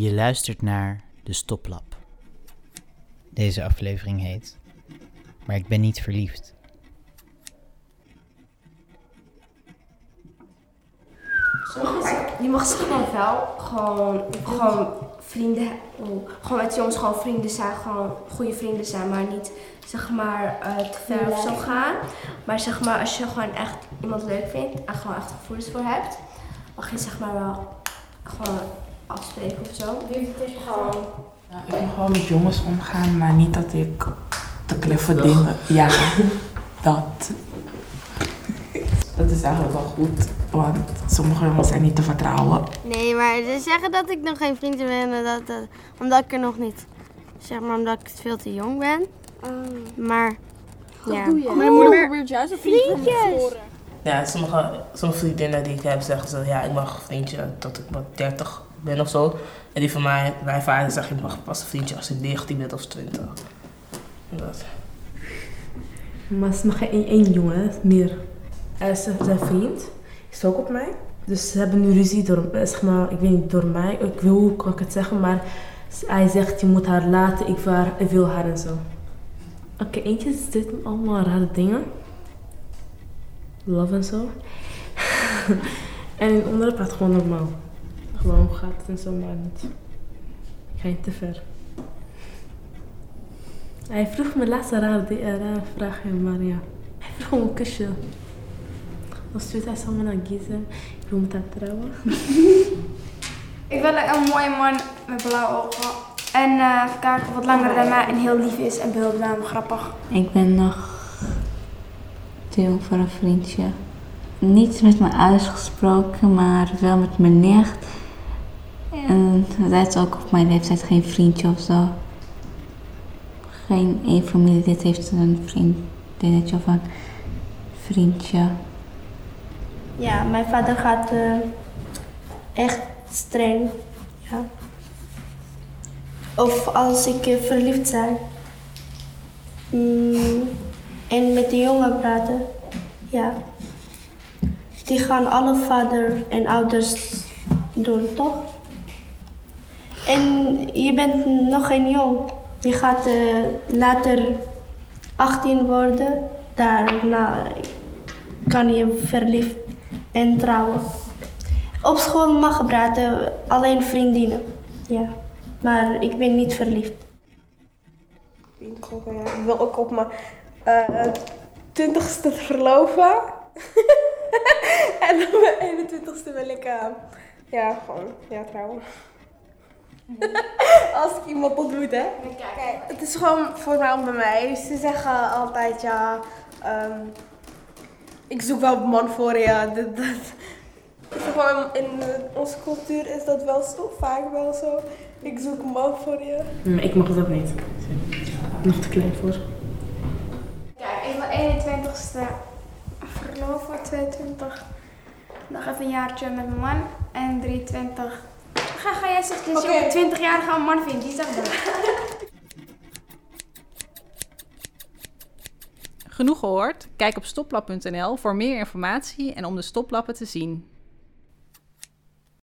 Je luistert naar de Stoplap. Deze aflevering heet Maar ik ben niet verliefd. Je mag zeg maar wel gewoon, gewoon vrienden, oh, gewoon met jongens gewoon vrienden zijn, gewoon goede vrienden zijn, maar niet zeg maar eh, te ver of zo gaan. Maar zeg maar als je gewoon echt iemand leuk vindt en gewoon echt gevoelens voor hebt, mag je zeg maar wel gewoon afspreken of zo. Gewoon, Ja, ik mag gewoon met jongens omgaan, maar niet dat ik te kleffe dingen. Ja, dat. Dat is eigenlijk wel goed, want sommige jongens zijn niet te vertrouwen. Nee, maar ze zeggen dat ik nog geen vriendje ben, en dat, dat- omdat ik er nog niet, zeg maar, omdat ik veel te jong ben. Maar, ja. Mijn moeder probeert juist een vriend van me te scoren. Ja, sommige, sommige vriendinnen die ik heb zeggen ze, ja, ik mag een vriendje tot ik wat 30 ben of zo. En die van mij, mijn vader zegt, ik mag pas een vriendje als ik 19 ben of 20. Dat. Maar ze mag één, één jongen, meer. En ze- zijn vriend is ook op mij. Dus ze hebben nu ruzie door, eh, zeg maar, ik weet niet, door mij. Ik wil, hoe kan ik het zeggen, maar hij zegt je moet haar laten, ik wil haar, ik wil haar en zo. Oké, eentje is dit allemaal rare dingen. Love en zo. en in andere praat gewoon normaal. Gewoon gaat het en zo, maar niet. Ik ga niet te ver. Hij vroeg me laatst een een rare vraag, maar ja. Hij vroeg om een kusje. Dan stuurt hij samen naar Gizem. Ik wil met haar trouwen. Ik wil een mooie man met blauwe ogen. En eh even kijken, wat langer dan mij en heel lief is en behulpzaam, grappig. Ik ben nog te jong voor een vriendje. Niet met mijn ouders gesproken, maar wel met mijn nicht. Zij is ook op mijn leeftijd geen vriendje of zo. Geen één familielid heeft een vriendinnetje of een vriendje. Ja, mijn vader gaat eh, echt streng. Ja. Of als ik eh, verliefd ben. Mm, en met de jongen praten. Ja. Die gaan alle vader en ouders doen, toch? En je bent nog geen jong. Je gaat eh, later 18 worden. Daarna kan je verliefd en trouwen. Op school mag praten, alleen vriendinnen. Ja, maar ik ben niet verliefd. Ik wil ook op mijn eh, twintigste verloven. en op mijn 21ste wil ik eh, ja, gewoon ja, trouwen. Als ik iemand ontmoet, hè. Kijk, het is gewoon vooral bij mij. Ze zeggen altijd, ja, ehm, ik zoek wel een man voor je. Dat, dat. Gewoon in onze cultuur is dat wel zo, vaak wel zo. Ik zoek een man voor je. Maar ik mag dat niet. Nog te klein voor. Kijk, ik wil 21ste verloven, 22. Nog even een jaartje met mijn man. En 23. Ga, ga jij zeggen dat je Oké. op 20 jaar gaan een man vindt, die zegt dat. Genoeg gehoord? Kijk op stoplap.nl voor meer informatie en om de stoplappen te zien.